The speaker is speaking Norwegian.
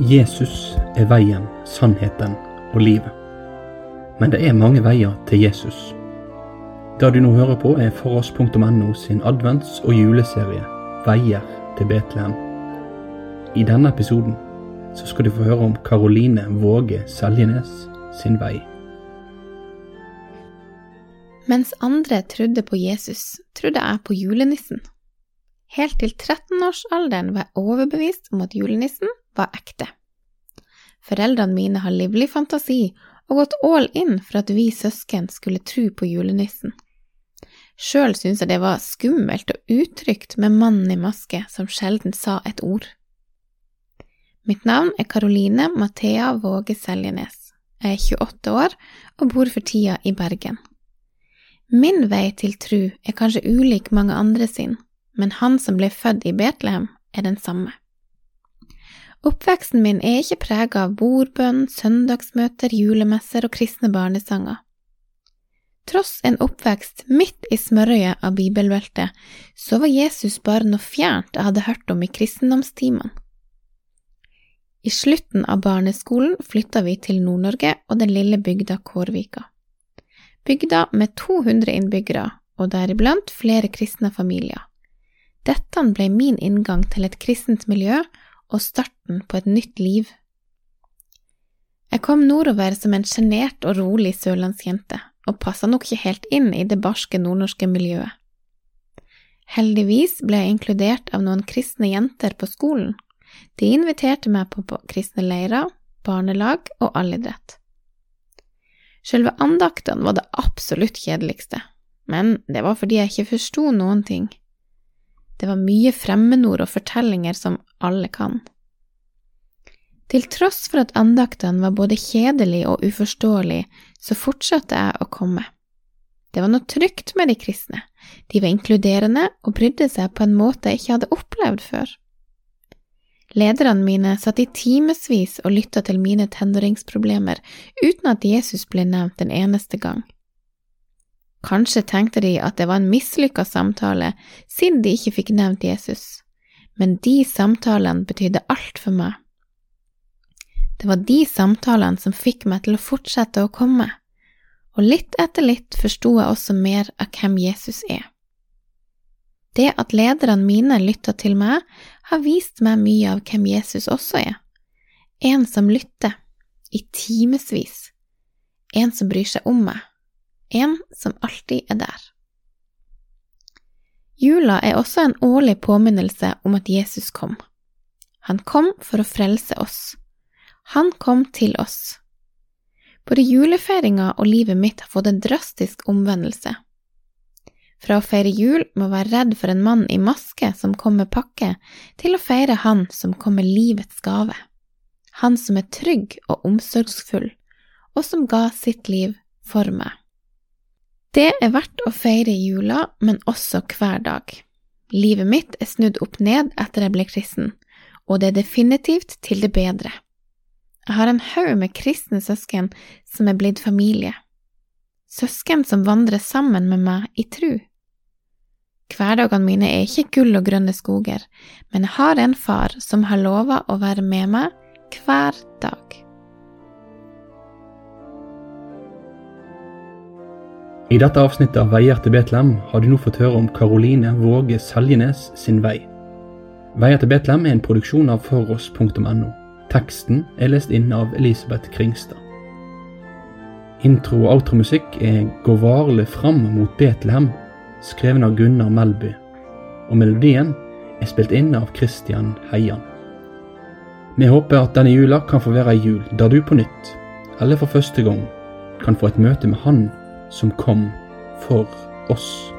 Jesus er veien, sannheten og livet. Men det er mange veier til Jesus. Det du nå hører på, er foross.no sin advents- og juleserie Veier til Betlehem. I denne episoden så skal du få høre om Karoline Våge Seljenes sin vei. Mens andre trodde på Jesus, trodde jeg på julenissen. Helt til 13-årsalderen var jeg overbevist om at julenissen var ekte. Foreldrene mine har livlig fantasi og gått all in for at vi søsken skulle tro på julenissen. Sjøl syntes jeg det var skummelt og utrygt med mannen i maske som sjelden sa et ord. Mitt navn er Karoline Mathea Våge Seljenes. Jeg er 28 år og bor for tida i Bergen. Min vei til tru er kanskje ulik mange andre sin, men han som ble født i Betlehem, er den samme. Oppveksten min er ikke prega av bordbønn, søndagsmøter, julemesser og kristne barnesanger. Tross en oppvekst midt i smørøyet av bibelbeltet, så var Jesus bare noe fjernt jeg hadde hørt om i kristendomstimene. I slutten av barneskolen flytta vi til Nord-Norge og den lille bygda Kårvika. Bygda med 200 innbyggere, og deriblant flere kristne familier. Dette ble min inngang til et kristent miljø og starten på et nytt liv. Jeg kom nordover som en sjenert og rolig sørlandsjente, og passa nok ikke helt inn i det barske nordnorske miljøet. Heldigvis ble jeg inkludert av noen kristne jenter på skolen. De inviterte meg på, kristne leirer, barnelag og allidrett. Selve andaktene var det absolutt kjedeligste, men det var fordi jeg ikke forsto noen ting. Det var mye fremmedord og fortellinger som alle kan. Til tross for at andaktene var både kjedelig og uforståelig, så fortsatte jeg å komme. Det var noe trygt med de kristne, de var inkluderende og brydde seg på en måte jeg ikke hadde opplevd før. Lederne mine satt i timevis og lytta til mine tenåringsproblemer uten at Jesus ble nevnt en eneste gang. Kanskje tenkte de at det var en mislykka samtale, siden de ikke fikk nevnt Jesus, men de samtalene betydde alt for meg. Det var de samtalene som fikk meg til å fortsette å komme, og litt etter litt forsto jeg også mer av hvem Jesus er. Det at lederne mine lytta til meg, har vist meg mye av hvem Jesus også er. En som lytter, i timevis. En som bryr seg om meg. En som alltid er der. Jula er også en årlig påminnelse om at Jesus kom. Han kom for å frelse oss. Han kom til oss. Både julefeiringa og livet mitt har fått en drastisk omvendelse. Fra å feire jul med å være redd for en mann i maske som kom med pakke, til å feire han som kom med livets gave. Han som er trygg og omsorgsfull, og som ga sitt liv for meg. Det er verdt å feire jula, men også hver dag. Livet mitt er snudd opp ned etter jeg ble kristen, og det er definitivt til det bedre. Jeg har en haug med kristne søsken som er blitt familie. Søsken som vandrer sammen med meg i tru. Hverdagene mine er ikke gull og grønne skoger, men jeg har en far som har lova å være med meg hver dag. I dette avsnittet av Veier til Betlehem har du nå fått høre om Karoline Våge Seljenes sin vei. Veier til Betlehem er en produksjon av foross.no. Teksten er lest inn av Elisabeth Kringstad. Intro- og outromusikk er Gå varlig fram mot Betlehem, skreven av Gunnar Melby, og melodien er spilt inn av Christian Heian. Vi håper at denne jula kan få være ei jul der du på nytt, eller for første gang, kan få et møte med Han som kom for oss.